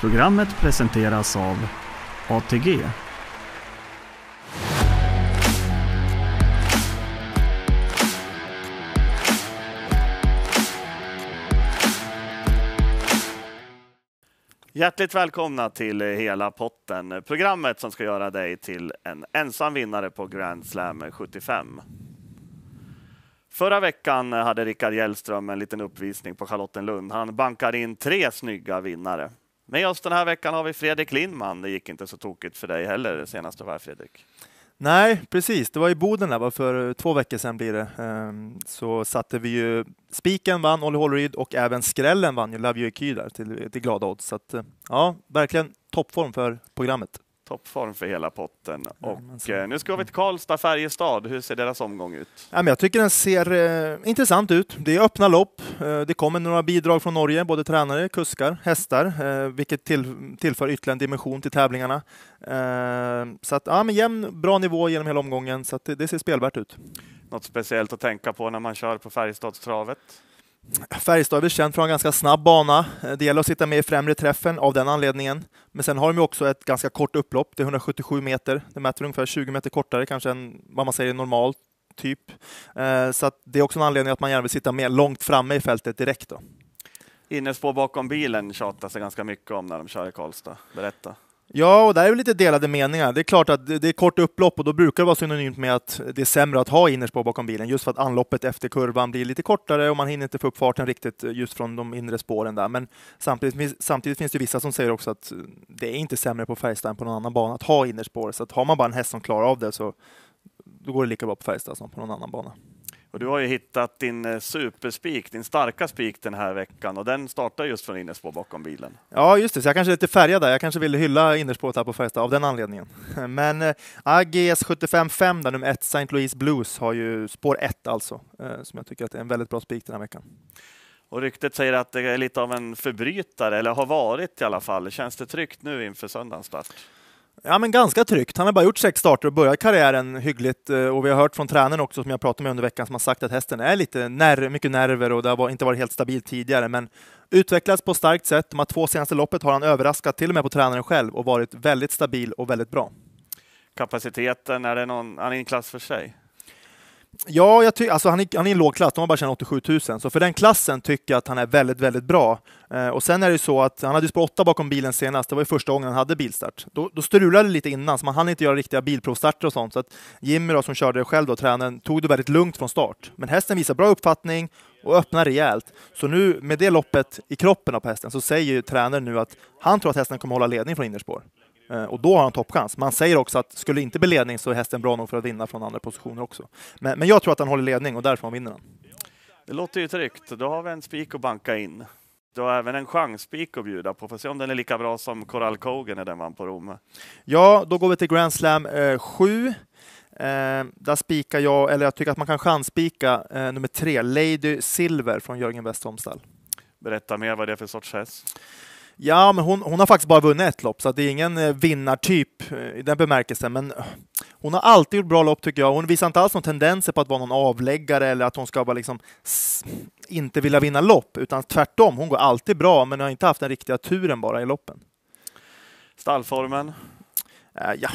Programmet presenteras av ATG. Hjärtligt välkomna till Hela potten, programmet som ska göra dig till en ensam vinnare på Grand Slam 75. Förra veckan hade Rickard Hjellström en liten uppvisning på Charlottenlund. Han bankar in tre snygga vinnare. Med oss den här veckan har vi Fredrik Lindman. Det gick inte så tokigt för dig heller senaste var Fredrik. Nej, precis. Det var i Boden där, för eh, två veckor sedan blir det. Ehm, så satte vi ju spiken vann Olle Hålleryd och även skrällen vann ju Love You Eky där till, till glada odds. Så att, eh, ja, verkligen toppform för programmet. Toppform för hela potten. Och eh, nu ska vi till Karlstad, Färjestad. Hur ser deras omgång ut? Ja, men jag tycker den ser eh, intressant ut. Det är öppna lopp. Eh, det kommer några bidrag från Norge, både tränare, kuskar, hästar, eh, vilket till, tillför ytterligare en dimension till tävlingarna. Eh, så att, ja, men jämn, bra nivå genom hela omgången, så att det, det ser spelvärt ut. Något speciellt att tänka på när man kör på Färjestadstravet? Färjestad är väl känt för att ha en ganska snabb bana. Det gäller att sitta med i främre träffen av den anledningen. Men sen har de också ett ganska kort upplopp. Det är 177 meter. Det mäter ungefär 20 meter kortare kanske än vad man säger normalt typ. Eh, så det är också en anledning att man gärna vill sitta med långt framme i fältet direkt. Då. Innerspår bakom bilen tjatas det ganska mycket om när de kör i Karlstad. Berätta. Ja, och där är det lite delade meningar. Det är klart att det är kort upplopp och då brukar det vara synonymt med att det är sämre att ha innerspår bakom bilen, just för att anloppet efter kurvan blir lite kortare och man hinner inte få upp farten riktigt eh, just från de inre spåren där. Men samtidigt, samtidigt finns det vissa som säger också att eh, det är inte sämre på Färjestad än på någon annan bana att ha innerspår. Så att har man bara en häst som klarar av det så då går det lika bra på Färjestad som på någon annan bana. Och du har ju hittat din eh, superspik, din starka spik den här veckan och den startar just från innerspår bakom bilen. Ja, just det, så jag kanske är lite färgad där. Jag kanske ville hylla innerspåret här på Färjestad av den anledningen. Men äh, AGS 75 där nummer 1, St. Louis Blues, har ju spår 1 alltså, äh, som jag tycker att är en väldigt bra spik den här veckan. Och ryktet säger att det är lite av en förbrytare, eller har varit i alla fall. Känns det tryggt nu inför söndagens start? Ja, men ganska tryggt. Han har bara gjort sex starter och börjat karriären hyggligt. Eh, och vi har hört från tränaren också, som jag pratade med under veckan, som har sagt att hästen är lite ner mycket nerver och det har inte varit helt stabilt tidigare. Men utvecklats på starkt sätt. De här två senaste loppet har han överraskat till och med på tränaren själv och varit väldigt stabil och väldigt bra. Kapaciteten, är det någon, han är i en klass för sig? Ja, jag ty- alltså han, är, han är i en låg klass, de har bara tjänat 87 000, så för den klassen tycker jag att han är väldigt, väldigt bra. Eh, och sen är det ju så att han hade spår 8 bakom bilen senast, det var ju första gången han hade bilstart. Då, då strulade det lite innan, så man hann inte göra riktiga bilprovstarter och sånt. Så att Jimmy då, som körde det själv, då, tränaren, tog det väldigt lugnt från start. Men hästen visar bra uppfattning och öppnar rejält. Så nu med det loppet i kroppen på hästen så säger ju tränaren nu att han tror att hästen kommer hålla ledning från innerspår. Och då har han toppchans. Man säger också att skulle det inte bli ledning så är hästen bra nog för att vinna från andra positioner också. Men, men jag tror att han håller ledning och därför vinner han. Det låter ju tryggt. Då har vi en spik att banka in. Du har även en chansspik att bjuda på. Får se om den är lika bra som Coral Kogen när den vann på Rom. Ja, då går vi till Grand Slam 7. Eh, där spikar jag, eller jag tycker att man kan chansspika eh, nummer tre, Lady Silver från Jörgen Westholms stall. Berätta mer vad det är för sorts häst. Ja, men hon, hon har faktiskt bara vunnit ett lopp, så det är ingen eh, vinnartyp eh, i den bemärkelsen. Men eh, hon har alltid gjort bra lopp tycker jag. Hon visar inte alls några tendenser på att vara någon avläggare eller att hon ska bara liksom inte vilja vinna lopp, utan tvärtom. Hon går alltid bra, men har inte haft den riktiga turen bara i loppen. Stallformen? Ja,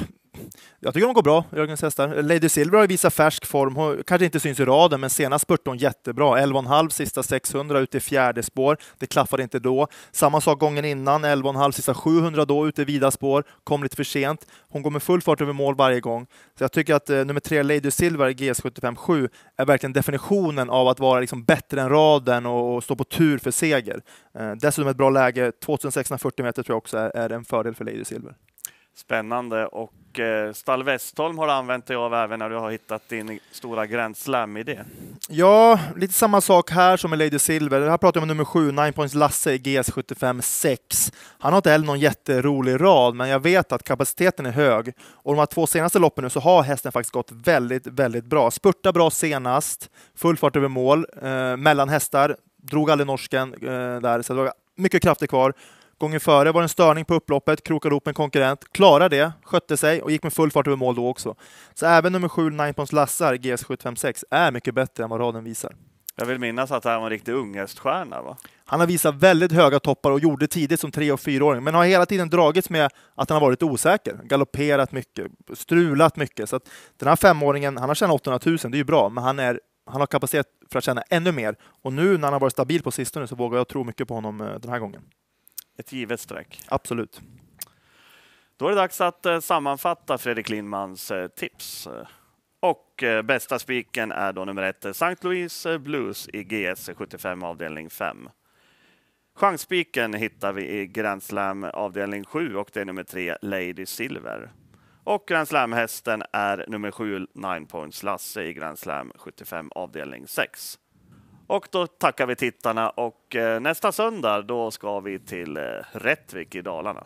jag tycker de går bra, Jörgens hästar. Lady Silver har visat färsk form. Hon kanske inte syns i raden, men senast spurtade hon jättebra. 11,5 sista 600 ute i fjärde spår. Det klaffade inte då. Samma sak gången innan. 11,5 sista 700 då ute i vida spår. Kom lite för sent. Hon går med full fart över mål varje gång. Så jag tycker att eh, nummer tre, Lady Silver, GS75 7, är verkligen definitionen av att vara liksom bättre än raden och, och stå på tur för seger. Eh, dessutom ett bra läge. 2640 meter tror jag också är, är en fördel för Lady Silver. Spännande. Och eh, Stall Westholm har du använt dig av även när du har hittat din stora Grand Slam-idé. Ja, lite samma sak här som med Lady Silver. Här pratar jag om nummer sju, Nine Points Lasse i GS75 6. Han har inte heller någon jätterolig rad, men jag vet att kapaciteten är hög. Och de här två senaste loppen nu så har hästen faktiskt gått väldigt, väldigt bra. Spurta bra senast, full fart över mål, eh, mellan hästar, drog aldrig norsken eh, där, så det var mycket krafter kvar. Gången före var det en störning på upploppet, krokade upp en konkurrent, klarade det, skötte sig och gick med full fart över mål då också. Så även nummer 7, Nine Points Lassar, GS756, är mycket bättre än vad raden visar. Jag vill minnas att han var en riktig unghäststjärna. Va? Han har visat väldigt höga toppar och gjorde tidigt som tre och fyraåring, men har hela tiden dragits med att han har varit osäker. Galopperat mycket, strulat mycket. Så att den här femåringen, han har tjänat 800 000, det är ju bra, men han, är, han har kapacitet för att tjäna ännu mer. Och nu när han har varit stabil på sistone så vågar jag tro mycket på honom eh, den här gången. Ett givet streck. Absolut. Då är det dags att eh, sammanfatta Fredrik Lindmans eh, tips. Och bästa spiken är då nummer ett, St. Louis Blues i GS 75 avdelning 5. Chansspiken hittar vi i Grand Slam avdelning 7 och det är nummer 3, Lady Silver. Och Grand Slam-hästen är nummer 7, Nine Points Lasse i Grand Slam 75 avdelning 6. Och då tackar vi tittarna och eh, nästa söndag då ska vi till eh, Rättvik i Dalarna.